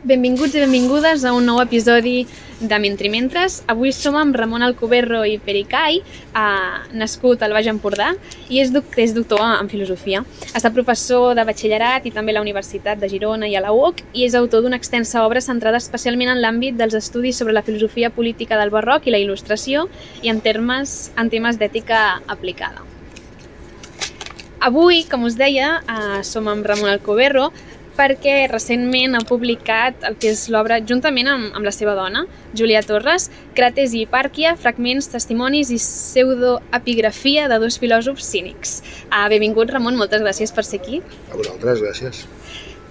Benvinguts i benvingudes a un nou episodi de Mentrimentres. Avui som amb Ramon Alcoberro i Pericai, eh, nascut al Baix Empordà, i és, doc és doctor en filosofia. Estat professor de batxillerat i també a la Universitat de Girona i a la UOC, i és autor d'una extensa obra centrada especialment en l'àmbit dels estudis sobre la filosofia política del barroc i la il·lustració, i en, termes, en temes d'ètica aplicada. Avui, com us deia, eh, som amb Ramon Alcoberro, perquè recentment ha publicat el que és l'obra juntament amb, amb la seva dona, Julia Torres, Crates i Hipàrquia, fragments, testimonis i pseudoepigrafia de dos filòsofs cínics. Uh, benvingut, Ramon, moltes gràcies per ser aquí. A vosaltres, gràcies.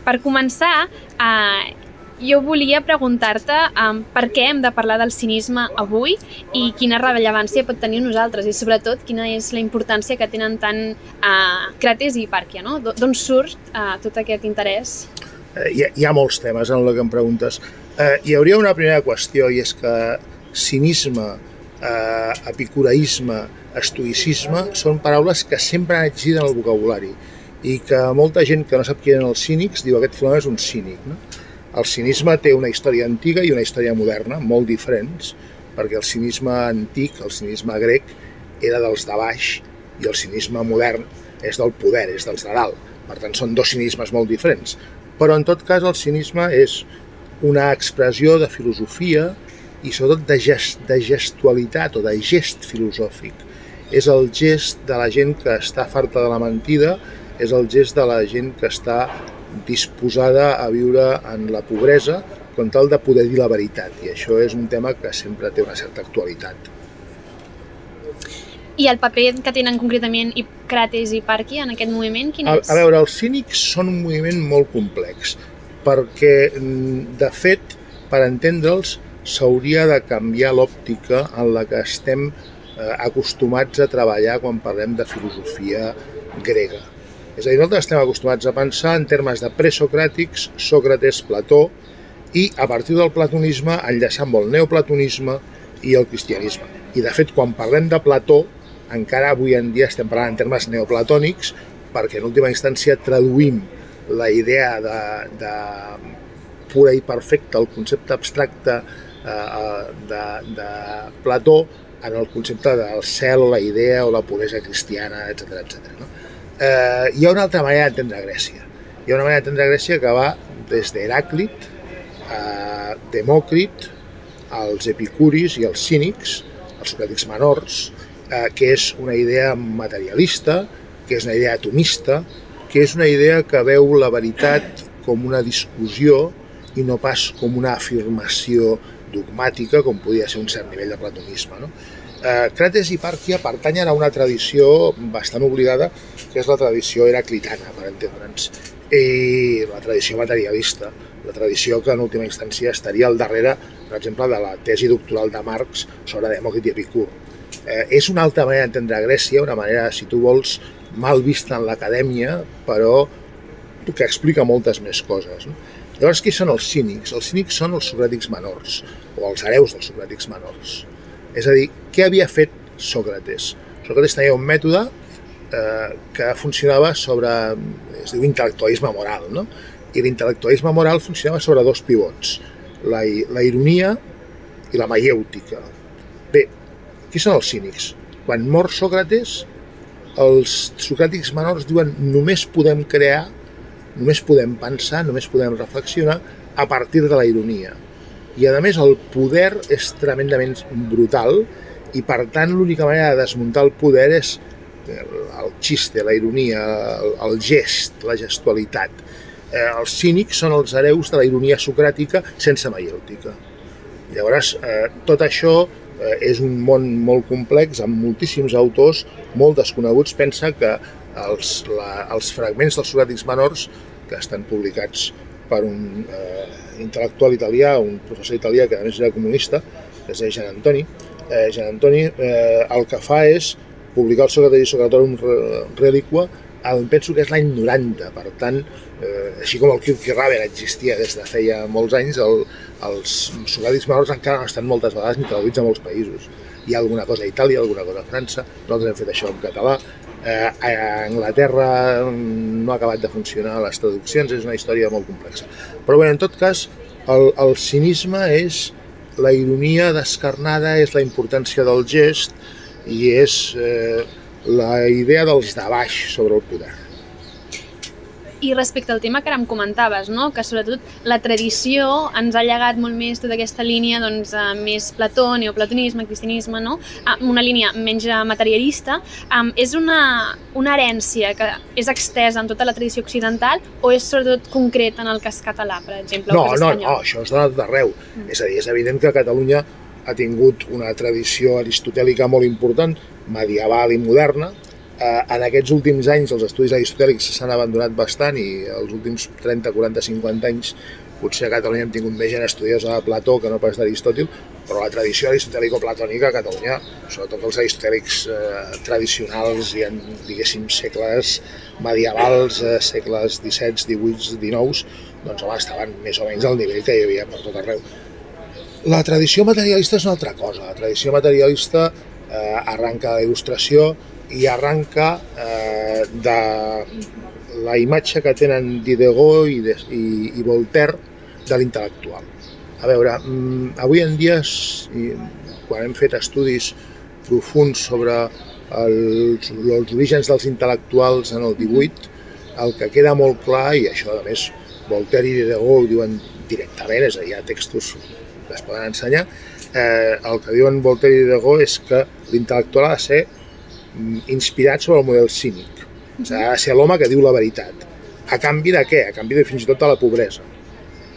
Per començar, uh, jo volia preguntar-te um, per què hem de parlar del cinisme avui i quina rellevància pot tenir nosaltres i sobretot quina és la importància que tenen tant uh, Crates i Hipàrquia, no? D'on surt uh, tot aquest interès? Eh, hi, ha, hi ha molts temes en el que em preguntes. Eh, hi hauria una primera qüestió i és que cinisme, eh, epicureisme, estoicisme són paraules que sempre han existit en el vocabulari i que molta gent que no sap qui eren els cínics diu aquest fulano és un cínic. No? El cinisme té una història antiga i una història moderna, molt diferents, perquè el cinisme antic, el cinisme grec, era dels de baix i el cinisme modern és del poder, és dels de dalt. Per tant, són dos cinismes molt diferents. Però, en tot cas, el cinisme és una expressió de filosofia i sobretot de, gest, de gestualitat o de gest filosòfic. És el gest de la gent que està farta de la mentida, és el gest de la gent que està disposada a viure en la pobresa com tal de poder dir la veritat. I això és un tema que sempre té una certa actualitat. I el paper que tenen concretament Crates i Parqui en aquest moviment, quin és? A, a veure, els cínics són un moviment molt complex, perquè, de fet, per entendre'ls, s'hauria de canviar l'òptica en la que estem eh, acostumats a treballar quan parlem de filosofia grega és a dir, nosaltres estem acostumats a pensar en termes de presocràtics, Sòcrates, Plató, i a partir del platonisme enllaçar amb el neoplatonisme i el cristianisme. I de fet, quan parlem de Plató, encara avui en dia estem parlant en termes neoplatònics, perquè en última instància traduïm la idea de, de pura i perfecta, el concepte abstracte eh, de, de Plató en el concepte del cel, la idea o la puresa cristiana, etc etc. No? Eh, hi ha una altra manera d'entendre Grècia. Hi ha una manera d'entendre Grècia que va des d'Heràclit, a Demòcrit, als epicuris i als cínics, els socràtics menors, eh, que és una idea materialista, que és una idea atomista, que és una idea que veu la veritat com una discussió i no pas com una afirmació dogmàtica, com podia ser un cert nivell de platonisme. No? Eh, Crates i Pàrquia pertanyen a una tradició bastant oblidada, que és la tradició heraclitana, per entendre'ns, i la tradició materialista, la tradició que en última instància estaria al darrere, per exemple, de la tesi doctoral de Marx sobre Demòcrit i Epicur. Eh, és una altra manera d'entendre Grècia, una manera, si tu vols, mal vista en l'acadèmia, però que explica moltes més coses. No? Llavors, qui són els cínics? Els cínics són els socràtics menors, o els hereus dels socràtics menors. És a dir, què havia fet Sòcrates? Sòcrates tenia un mètode eh, que funcionava sobre, es diu intel·lectualisme moral, no? I l'intel·lectualisme moral funcionava sobre dos pivots, la, la ironia i la maièutica. Bé, qui són els cínics? Quan mor Sòcrates, els socràtics menors diuen només podem crear, només podem pensar, només podem reflexionar a partir de la ironia i a més el poder és tremendament brutal i per tant l'única manera de desmuntar el poder és el xiste, la ironia, el, el gest, la gestualitat. Eh, els cínics són els hereus de la ironia socràtica sense maiòtica. Llavors, eh, tot això eh, és un món molt complex, amb moltíssims autors molt desconeguts. Pensa que els, la, els fragments dels socràtics menors, que estan publicats per un eh, intel·lectual italià, un professor italià que a més era comunista, que es deia Gian Antoni. Eh, Gian Antoni eh, el que fa és publicar el Socrates i Socratorum Reliqua el, penso que és l'any 90, per tant, eh, així com el Kirky Raven existia des de feia molts anys, el, els Socratis menors encara no estan moltes vegades ni traduïts a molts països. Hi ha alguna cosa a Itàlia, alguna cosa a França, nosaltres hem fet això en català, Eh, a Anglaterra no ha acabat de funcionar les traduccions, és una història molt complexa. Però bé, en tot cas, El, el cinisme és la ironia descarnada, és la importància del gest i és eh, la idea dels de baix sobre el poder. I respecte al tema que ara em comentaves, no? que sobretot la tradició ens ha llegat molt més tota aquesta línia doncs, eh, més Plató, neoplatonisme, cristianisme, no? Ah, una línia menys materialista. Um, és una, una herència que és extesa en tota la tradició occidental o és sobretot concret en el cas català, per exemple, No, no, no, això és d'arreu. Mm. És a dir, és evident que Catalunya ha tingut una tradició aristotèlica molt important, medieval i moderna. Eh, en aquests últims anys els estudis aristotèlics s'han abandonat bastant i els últims 30, 40, 50 anys potser a Catalunya hem tingut més gent estudiosa de Plató que no pas d'Aristòtil, però la tradició aristotèlico-platònica a Catalunya, sobretot els aristotèlics eh, tradicionals i en, diguéssim, segles medievals, eh, segles XVII, XVIII, XIX, doncs home, estaven més o menys al nivell que hi havia per tot arreu. La tradició materialista és una altra cosa. La tradició materialista eh, arranca la il·lustració i arranca eh, de la imatge que tenen Diderot i, de, i, i Voltaire de l'intel·lectual. A veure, mm, avui en dia, quan hem fet estudis profuns sobre els, els orígens dels intel·lectuals en el 18, el que queda molt clar, i això a més Voltaire i Diderot ho diuen directament, és a dir, hi ha textos que es poden ensenyar, eh, el que diuen Voltaire i Diderot és que l'intel·lectual ha de ser inspirat sobre el model cínic. O sigui, ha de ser l'home que diu la veritat. A canvi de què? A canvi de fins i tot de la pobresa.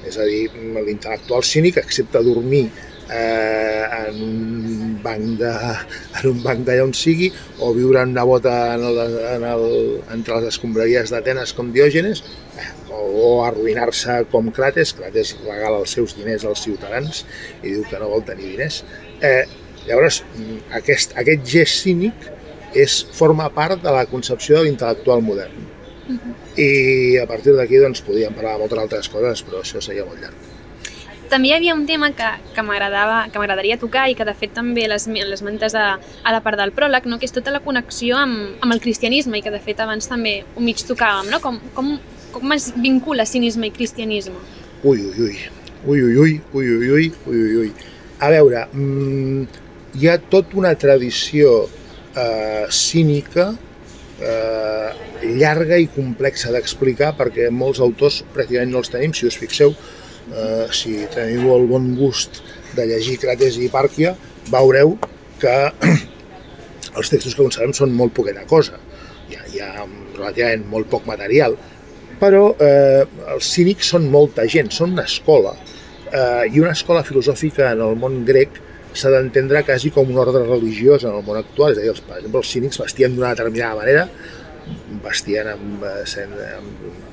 És a dir, mm, l'intel·lectual cínic accepta dormir eh, en un banc de, en un banc d'allà on sigui o viure en una bota en el, en el, entre les escombraries d'Atenes com Diògenes eh, o, o arruïnar-se com Crates Crates regala els seus diners als ciutadans i diu que no vol tenir diners eh, llavors mm, aquest, aquest gest cínic és, forma part de la concepció de l'intel·lectual modern i a partir d'aquí doncs, podríem parlar de moltes altres coses però això seria molt llarg També hi havia un tema que, que m'agradava que m'agradaria tocar i que de fet també les, les mentes a, a la part del pròleg, no? que és tota la connexió amb, amb el cristianisme i que de fet abans també ho mig tocàvem, no? com, com, com es vincula cinisme i cristianisme? Ui, ui. Ui, ui, ui, ui, ui, ui, ui, ui, ui. A veure, mmm, hi ha tota una tradició eh, cínica eh, llarga i complexa d'explicar perquè molts autors pràcticament no els tenim, si us fixeu, eh, si teniu el bon gust de llegir Crates i Hipàrquia, veureu que els textos que conservem són molt poqueta cosa. Hi ha, hi ha relativament molt poc material, però eh, els cínics són molta gent, són una escola. Eh, I una escola filosòfica en el món grec s'ha d'entendre quasi com un ordre religiós en el món actual, és a dir, els, per exemple, els cínics vestien d'una determinada manera, vestien amb, eh, sent, amb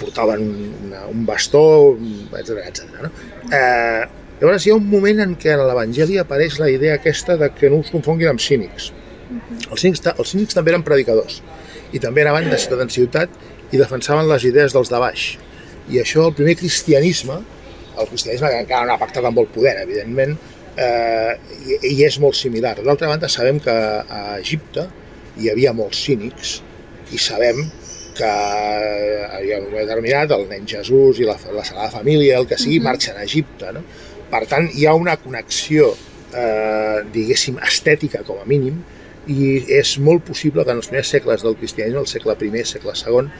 portaven una, un bastó, etc etc. No? Eh, llavors hi ha un moment en què en l'Evangeli apareix la idea aquesta de que no us confonguin amb cínics. Els cínics, els cínics també eren predicadors i també anaven de ciutat en ciutat i defensaven les idees dels de baix. I això, el primer cristianisme, el cristianisme que encara no ha pactat amb el poder, evidentment, eh, i, i és molt similar. D'altra banda, sabem que a Egipte hi havia molts cínics i sabem que hi ha un moment determinat, el nen Jesús i la, la Sagrada Família, el que sigui, marxen a Egipte. No? Per tant, hi ha una connexió, eh, diguéssim, estètica com a mínim, i és molt possible que en els primers segles del cristianisme, el segle I, segle II,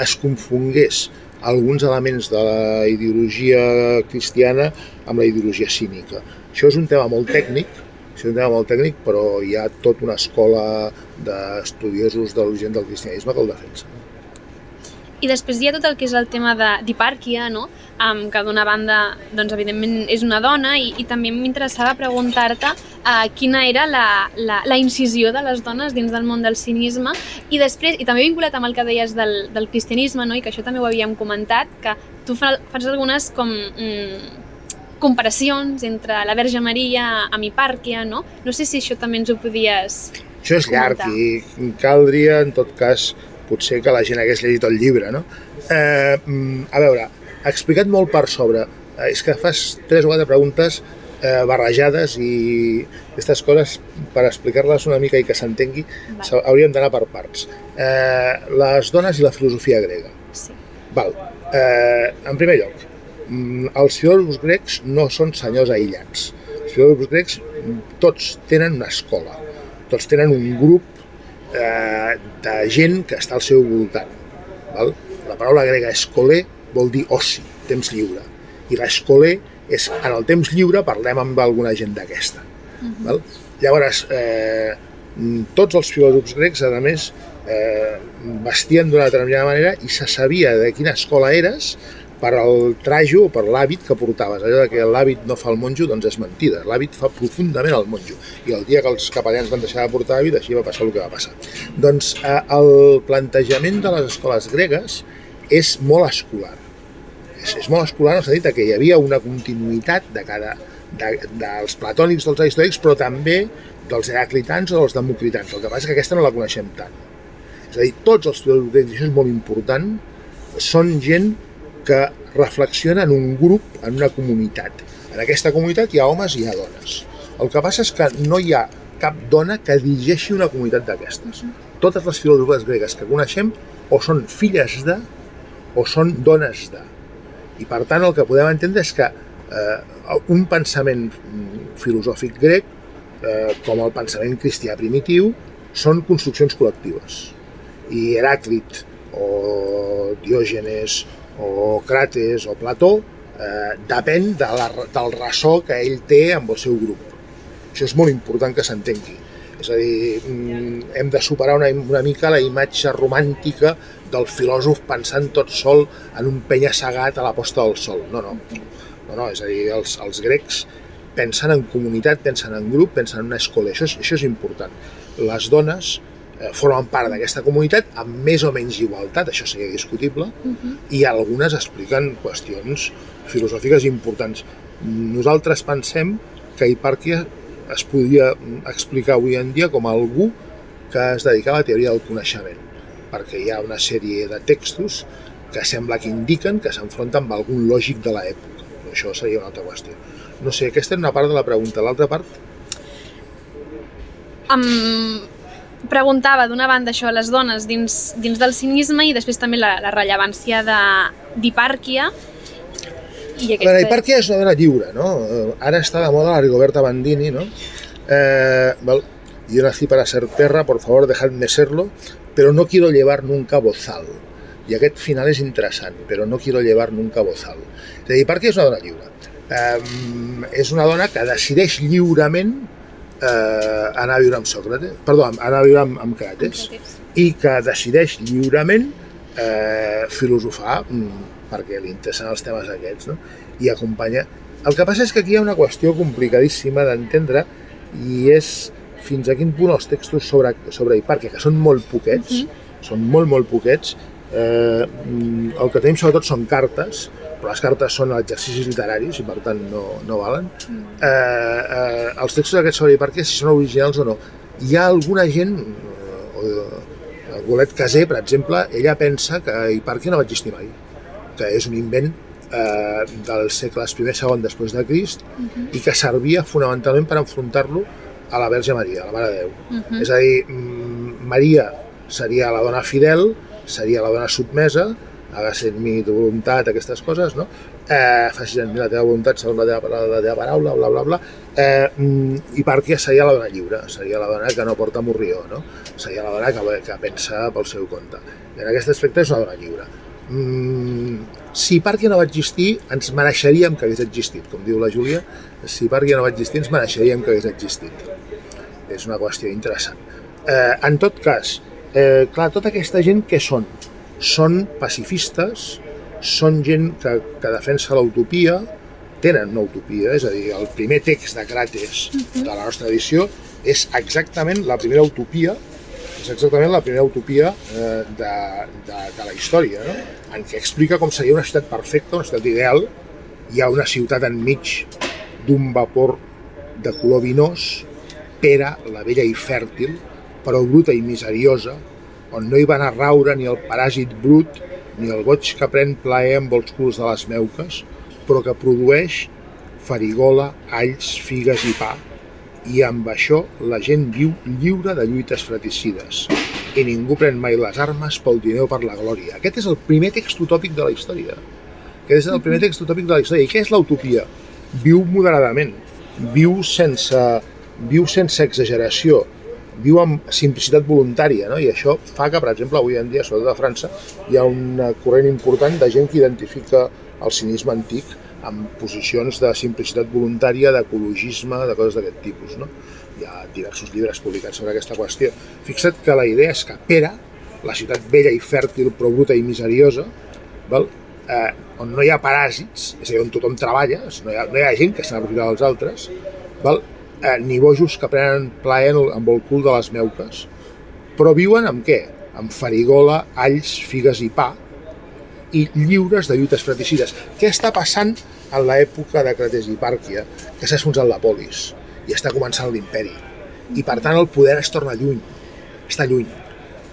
es confongués alguns elements de la ideologia cristiana amb la ideologia cínica. Això és un tema molt tècnic, és un tema molt tècnic, però hi ha tota una escola d'estudiosos de l'origen del cristianisme que el defensa. I després hi ha tot el que és el tema de- d'hipàrquia, no? Um, que d'una banda, doncs, evidentment, és una dona i, i també m'interessava preguntar-te uh, quina era la, la, la incisió de les dones dins del món del cinisme i després, i també vinculat amb el que deies del, del cristianisme, no? i que això també ho havíem comentat, que tu fa, fas algunes com mm, comparacions entre la Verge Maria amb hipàrquia, no? No sé si això també ens ho podies... Això és llarg i caldria, en tot cas, potser que la gent hagués llegit el llibre, no? Eh, mm, a veure, explicat molt per sobre. Eh, és que fas tres o quatre preguntes eh, barrejades i aquestes coses, per explicar-les una mica i que s'entengui, hauríem d'anar per parts. Eh, les dones i la filosofia grega. Sí. Val. Eh, en primer lloc, mm, els filòsofs grecs no són senyors aïllats. Els filòsofs grecs mm, tots tenen una escola, tots tenen un grup eh, de gent que està al seu voltant. Val? La paraula grega escolé vol dir oci, temps lliure. I l'escolé és en el temps lliure parlem amb alguna gent d'aquesta. Uh -huh. Llavors, eh, tots els filòsofs grecs, a més, eh, vestien d'una determinada manera i se sabia de quina escola eres per al trajo o per l'hàbit que portaves. Allò que l'hàbit no fa el monjo, doncs és mentida. L'hàbit fa profundament el monjo. I el dia que els capellans van deixar de portar hàbit, així va passar el que va passar. Doncs eh, el plantejament de les escoles gregues és molt escolar és, és molt escolar en el sentit que hi havia una continuïtat de cada, de, dels platònics, dels aristòrics, però també dels heraclitans o dels democritans. El que passa és que aquesta no la coneixem tant. És a dir, tots els és molt important, són gent que reflexiona en un grup, en una comunitat. En aquesta comunitat hi ha homes i hi ha dones. El que passa és que no hi ha cap dona que dirigeixi una comunitat d'aquestes. Totes les filòsofes gregues que coneixem o són filles de o són dones de. I per tant el que podem entendre és que eh, un pensament filosòfic grec, eh, com el pensament cristià primitiu, són construccions col·lectives. I Heràclit, o Diògenes, o Crates, o Plató, eh, depèn de la, del ressò que ell té amb el seu grup. Això és molt important que s'entengui. És a dir, mm, hem de superar una, una mica la imatge romàntica del filòsof pensant tot sol en un penya-segat a la posta del sol. No, no. no, no és a dir, els, els grecs pensen en comunitat, pensen en grup, pensen en una escola. Això és, això és important. Les dones formen part d'aquesta comunitat amb més o menys igualtat, això seria discutible, uh -huh. i algunes expliquen qüestions filosòfiques importants. Nosaltres pensem que Hipàrquia es podria explicar avui en dia com algú que es dedicava a la teoria del coneixement perquè hi ha una sèrie de textos que sembla que indiquen que s'enfronten amb algun lògic de l'època. Això seria una altra qüestió. No sé, aquesta és una part de la pregunta. L'altra part? Em preguntava d'una banda això a les dones dins, dins del cinisme i després també la, la rellevància d'Hipàrquia i aquesta... La hipàrquia és una dona lliure, no? Ara està de moda la Rigoberta Bandini, no? Eh, well, yo nací para ser perra, por favor, dejadme serlo, pero no quiero llevar nunca bozal. I aquest final és interessant, però no quiero llevar nunca bozal. És a dir, perquè és una dona lliure. Um, és una dona que decideix lliurement eh, anar a viure amb Sòcrates, perdó, anar a viure amb, amb Crates, i que decideix lliurement eh, filosofar mm, perquè li interessen els temes aquests, no? i acompanya... El que passa és que aquí hi ha una qüestió complicadíssima d'entendre i és fins a quin punt els textos sobre, sobre Hipàrquia, que són molt poquets, uh -huh. són molt, molt poquets, eh, el que tenim sobretot són cartes, però les cartes són exercicis literaris i per tant no, no valen. Mm. Eh, eh, els textos aquests sobre Hipàrquia, si són originals o no. Hi ha alguna gent, eh, Golet Casé, per exemple, ella pensa que Hipàrquia no va existir mai, que és un invent eh, dels segles I i II després de Crist uh -huh. i que servia fonamentalment per enfrontar-lo a la Verge Maria, a la Mare de Déu. Uh -huh. És a dir, mm, Maria seria la dona fidel, seria la dona sotmesa, haga mi tu voluntat, aquestes coses, no? Eh, facis en mi la teva voluntat segons la teva, la, la teva paraula, bla, bla, bla. Eh, mm, I Pàrquia seria la dona lliure, seria la dona que no porta morrió, no? Seria la dona que, que pensa pel seu compte. I en aquest aspecte és una dona lliure. Mm, si Pàrquia no va existir, ens mereixeríem que hagués existit, com diu la Júlia, si Pàrquia no va existir, ens mereixeríem que hagués existit és una qüestió interessant. Eh, en tot cas, eh, clar, tota aquesta gent què són? Són pacifistes, són gent que, que defensa l'utopia, tenen una utopia, és a dir, el primer text de Crates de la nostra edició és exactament la primera utopia és exactament la primera utopia eh, de, de, de la història, no? en què explica com seria una ciutat perfecta, una ciutat ideal, hi ha una ciutat enmig d'un vapor de color vinós, Pera, la vella i fèrtil, però bruta i miseriosa, on no hi van a raure ni el paràsit brut ni el boig que pren plaer amb els culs de les meuques, però que produeix farigola, alls, figues i pa, i amb això la gent viu lliure de lluites fraticides i ningú pren mai les armes pel diner o per la glòria. Aquest és el primer text utòpic de la història. Aquest és el primer text utòpic de la història. I què és l'utopia? Viu moderadament, viu sense, viu sense exageració, viu amb simplicitat voluntària, no? i això fa que, per exemple, avui en dia, sobretot a França, hi ha un corrent important de gent que identifica el cinisme antic amb posicions de simplicitat voluntària, d'ecologisme, de coses d'aquest tipus. No? Hi ha diversos llibres publicats sobre aquesta qüestió. Fixa't que la idea és que Pera, la ciutat vella i fèrtil però bruta i miseriosa, val? Eh, on no hi ha paràsits, és a dir, on tothom treballa, no hi ha, no hi ha gent que s'ha d'aprofitar dels altres, val? Eh, ni bojos que prenen plaer amb el cul de les meuques, però viuen amb què? Amb farigola, alls, figues i pa, i lliures de lluites fratricides. Què està passant en l'època de Crates i Pàrquia, que s'ha esfonsat la polis i està començant l'imperi. I per tant el poder es torna lluny, està lluny.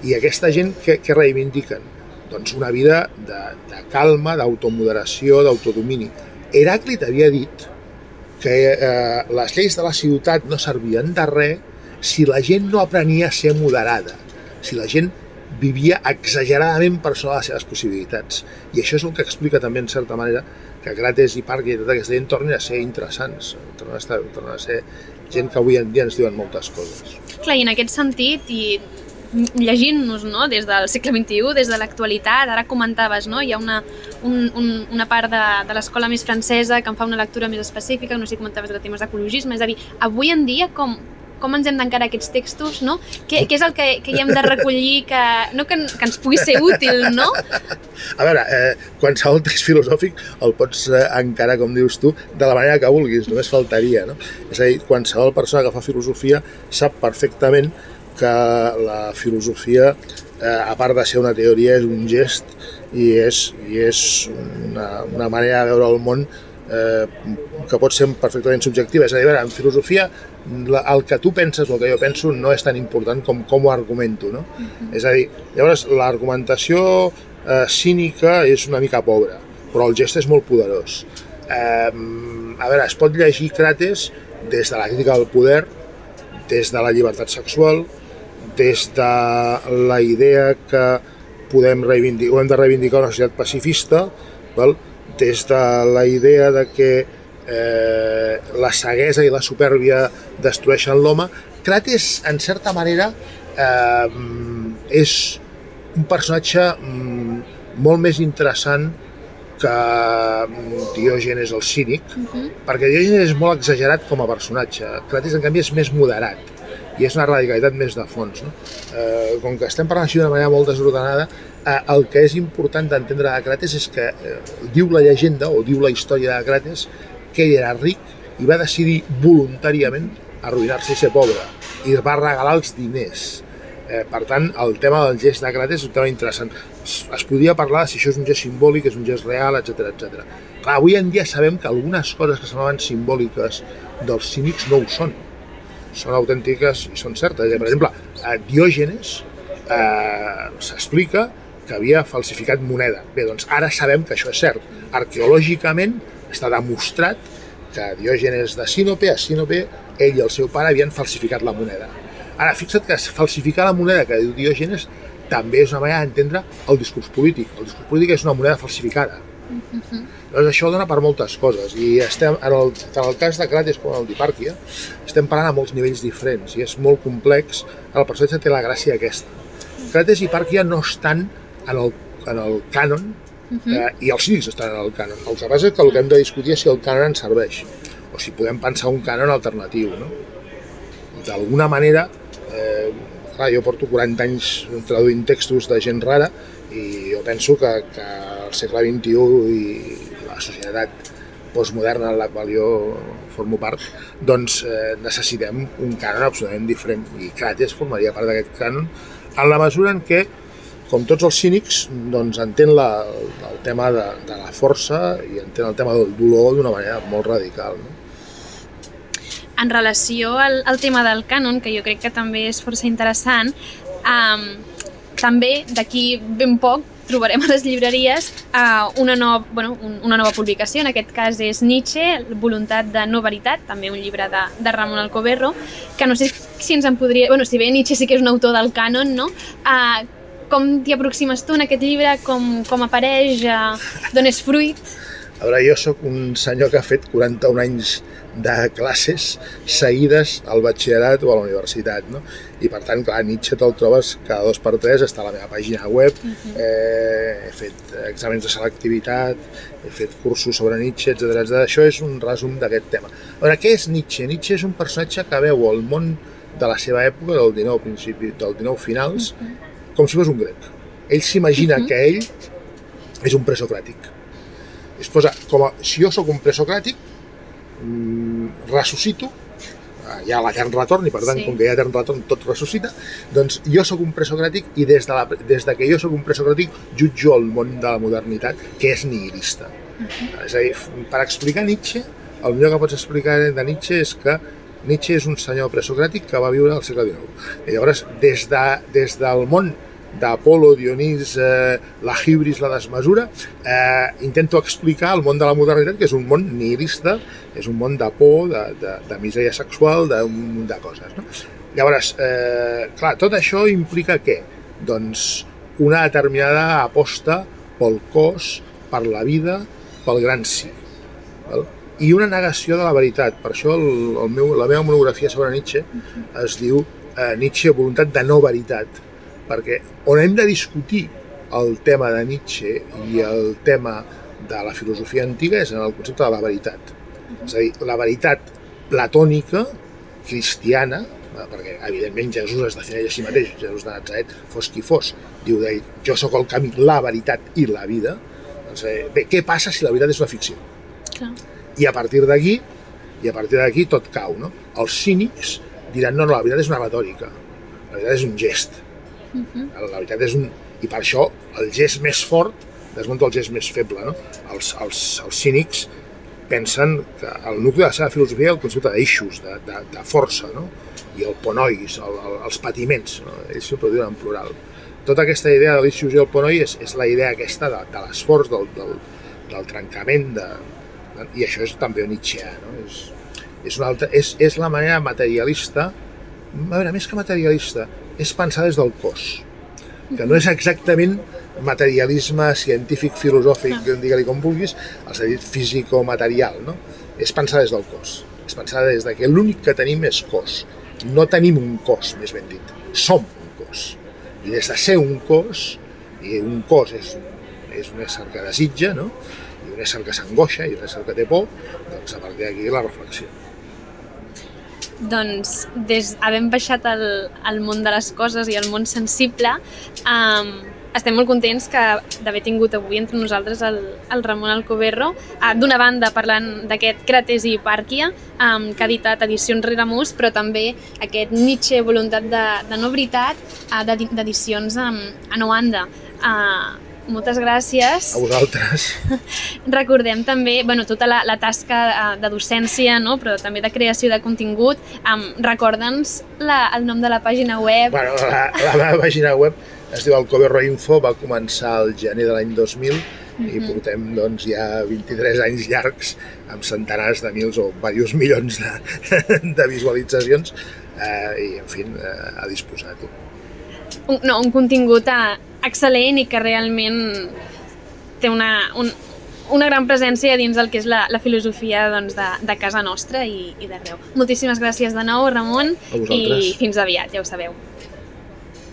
I aquesta gent què, què reivindiquen? Doncs una vida de, de calma, d'automoderació, d'autodomini. Heràclit havia dit que eh, les lleis de la ciutat no servien de res si la gent no aprenia a ser moderada, si la gent vivia exageradament per sobre les seves possibilitats. I això és el que explica també, en certa manera, que Grates i Parc i tota aquesta gent tornin a ser interessants, tornen a, estar, tornen a ser gent que avui en dia ens diuen moltes coses. Clar, i en aquest sentit, i llegint-nos no? des del segle XXI, des de l'actualitat, ara comentaves, no? hi ha una, un, un, una part de, de l'escola més francesa que en fa una lectura més específica, no sé si comentaves de temes d'ecologisme, és a dir, avui en dia com, com ens hem d'encarar aquests textos, no? Què, què és el que, que hi hem de recollir que, no que, que ens pugui ser útil, no? A veure, eh, qualsevol text filosòfic el pots eh, encarar, com dius tu, de la manera que vulguis, només faltaria, no? És a dir, qualsevol persona que fa filosofia sap perfectament que la filosofia, eh, a part de ser una teoria, és un gest i és, i és una, una manera de veure el món eh, que pot ser perfectament subjectiva. És a dir, a veure, en filosofia la, el que tu penses, el que jo penso, no és tan important com com ho argumento, no? Uh -huh. És a dir, llavors l'argumentació eh, cínica és una mica pobra, però el gest és molt poderós. Eh, a veure, es pot llegir Crates des de la crítica del poder, des de la llibertat sexual, des de la idea que podem reivindicar, hem de reivindicar una societat pacifista, val? des de la idea de que eh, la ceguesa i la supèrbia destrueixen l'home. Crates, en certa manera, eh, és un personatge mm, molt més interessant que mm, Diògenes el cínic, uh mhm. -huh. perquè Diògenes és molt exagerat com a personatge. Crates, en canvi, és més moderat i és una radicalitat més de fons. No? Eh, com que estem parlant així d'una manera molt desordenada, eh, el que és important d'entendre de Crates és que eh, diu la llegenda o diu la història de Crates que ell era ric i va decidir voluntàriament arruïnar-se i ser pobre i va regalar els diners. Eh, per tant, el tema del gest de Crates és un tema interessant. Es, es podria parlar si això és un gest simbòlic, és un gest real, etc etc. Clar, avui en dia sabem que algunes coses que semblaven simbòliques dels cínics no ho són. Són autèntiques i són certes. Per exemple, a Diògenes eh, s'explica que havia falsificat moneda. Bé, doncs ara sabem que això és cert. Arqueològicament està demostrat que Diògenes de Sinope, a Sinope, ell i el seu pare havien falsificat la moneda. Ara, fixa't que falsificar la moneda que diu Diògenes també és una manera d'entendre el discurs polític. El discurs polític és una moneda falsificada. Uh -huh. Llavors això dona per moltes coses i estem, en el, tant el cas de Crates com el d'Hipàrquia estem parlant a molts nivells diferents i és molt complex. El personatge té la gràcia aquesta. Crates i Hipàrquia no estan en el, en el cànon Uh -huh. eh, i els cínics estan en el cànon. El que passa és que el que hem de discutir és si el cànon ens serveix o si podem pensar un cànon alternatiu. No? D'alguna manera, eh, clar, jo porto 40 anys traduint textos de gent rara i jo penso que, que el segle XXI i la societat postmoderna en la qual jo formo part, doncs eh, necessitem un cànon absolutament diferent i Crates formaria part d'aquest cànon en la mesura en què com tots els cínics, doncs entén la, el tema de, de la força i entén el tema del dolor d'una manera molt radical. No? En relació al, al tema del cànon, que jo crec que també és força interessant, um, també d'aquí ben poc trobarem a les llibreries uh, una, nova, bueno, una nova publicació, en aquest cas és Nietzsche, Voluntat de no veritat, també un llibre de, de Ramon Alcoberro, que no sé si ens en podria... Bueno, si bé Nietzsche sí que és un autor del cànon, no? Uh, com t'hi aproximes tu en aquest llibre, com, com apareix, eh, d'on és fruit? A veure, jo sóc un senyor que ha fet 41 anys de classes seguides al batxillerat o a la universitat, no? I per tant, clar, Nietzsche te'l trobes cada dos per tres, està a la meva pàgina web, uh -huh. eh, he fet exàmens de selectivitat, he fet cursos sobre Nietzsche, etc etc. Això és un resum d'aquest tema. A veure, què és Nietzsche? Nietzsche és un personatge que veu el món de la seva època, del 19, principi, del 19 finals, uh -huh. com si fos un grec. Ell s'imagina uh -huh. que ell és un presocràtic es posa com a, si jo sóc un presocràtic, mmm, ressuscito, hi ha l'etern retorn i per tant, sí. com que hi ha etern retorn tot ressuscita, doncs jo sóc un presocràtic i des de, la, des de que jo sóc un presocràtic jutjo el món de la modernitat que és nihilista. Uh -huh. És a dir, per explicar Nietzsche, el millor que pots explicar de Nietzsche és que Nietzsche és un senyor presocràtic que va viure al segle XIX. I llavors, des, de, des del món d'Apolo, Dionís, eh, la hibris, la desmesura, eh, intento explicar el món de la modernitat, que és un món nihilista, és un món de por, de, de, de misèria sexual, d'un munt de coses. No? Llavors, eh, clar, tot això implica què? Doncs una determinada aposta pel cos, per la vida, pel gran sí. Val? I una negació de la veritat. Per això el, el meu, la meva monografia sobre Nietzsche es diu eh, Nietzsche, voluntat de no veritat perquè on hem de discutir el tema de Nietzsche i el tema de la filosofia antiga és en el concepte de la veritat. És a dir, la veritat platònica, cristiana, perquè evidentment Jesús es defineix a si mateix, Jesús de Nazaret, fos qui fos, diu d'ell, jo sóc el camí, la veritat i la vida, doncs, eh, bé, què passa si la veritat és una ficció? Clar. I a partir d'aquí, i a partir d'aquí tot cau, no? Els cínics diran, no, no, la veritat és una retòrica, la veritat és un gest, Uh -huh. La veritat és un... I per això el gest més fort desmunta el gest més feble. No? Els, els, els cínics pensen que el nucli de la seva filosofia és el concepte d'eixos, de, de, de força, no? i el ponois, el, el, els patiments, no? ells sempre ho diuen en plural. Tota aquesta idea de l'eixos i el ponoi és, és la idea aquesta de, de l'esforç, del, del, del trencament, de, de, i això és també Nietzscheà, no? és, és, una altra, és, és la manera materialista, a veure, més que materialista, és pensar des del cos, que no és exactament materialisme científic, filosòfic, no. digue-li com vulguis, el sentit físico-material, no? És pensar des del cos, és pensar des de que l'únic que tenim és cos. No tenim un cos, més ben dit, som un cos. I des de ser un cos, i un cos és, és un ésser que desitja, no? i un ésser que s'angoixa, i un ésser que té por, doncs a partir d'aquí la reflexió doncs, des, havent baixat al, al món de les coses i al món sensible, um, estem molt contents que d'haver tingut avui entre nosaltres el, el Ramon Alcoberro, uh, d'una banda parlant d'aquest Crates i Hipàrquia, um, que ha editat edicions Reremus, però també aquest Nietzsche, voluntat de, de no veritat, uh, d'edicions um, a Noanda. Uh, moltes gràcies. A vosaltres. Recordem també bueno, tota la, la tasca eh, de docència, no? però també de creació de contingut. Um, Recorda'ns el nom de la pàgina web. Bueno, la, la meva pàgina web es diu Alcoberro Info, va començar el gener de l'any 2000 mm -hmm. i mhm. portem doncs, ja 23 anys llargs amb centenars de mils o diversos milions de, de visualitzacions eh, i, en fi, eh, a disposar. Un, no, un contingut a, excel·lent i que realment té una, un, una gran presència dins del que és la, la filosofia doncs, de, de casa nostra i, i d'arreu. Moltíssimes gràcies de nou, Ramon, i fins aviat, ja ho sabeu.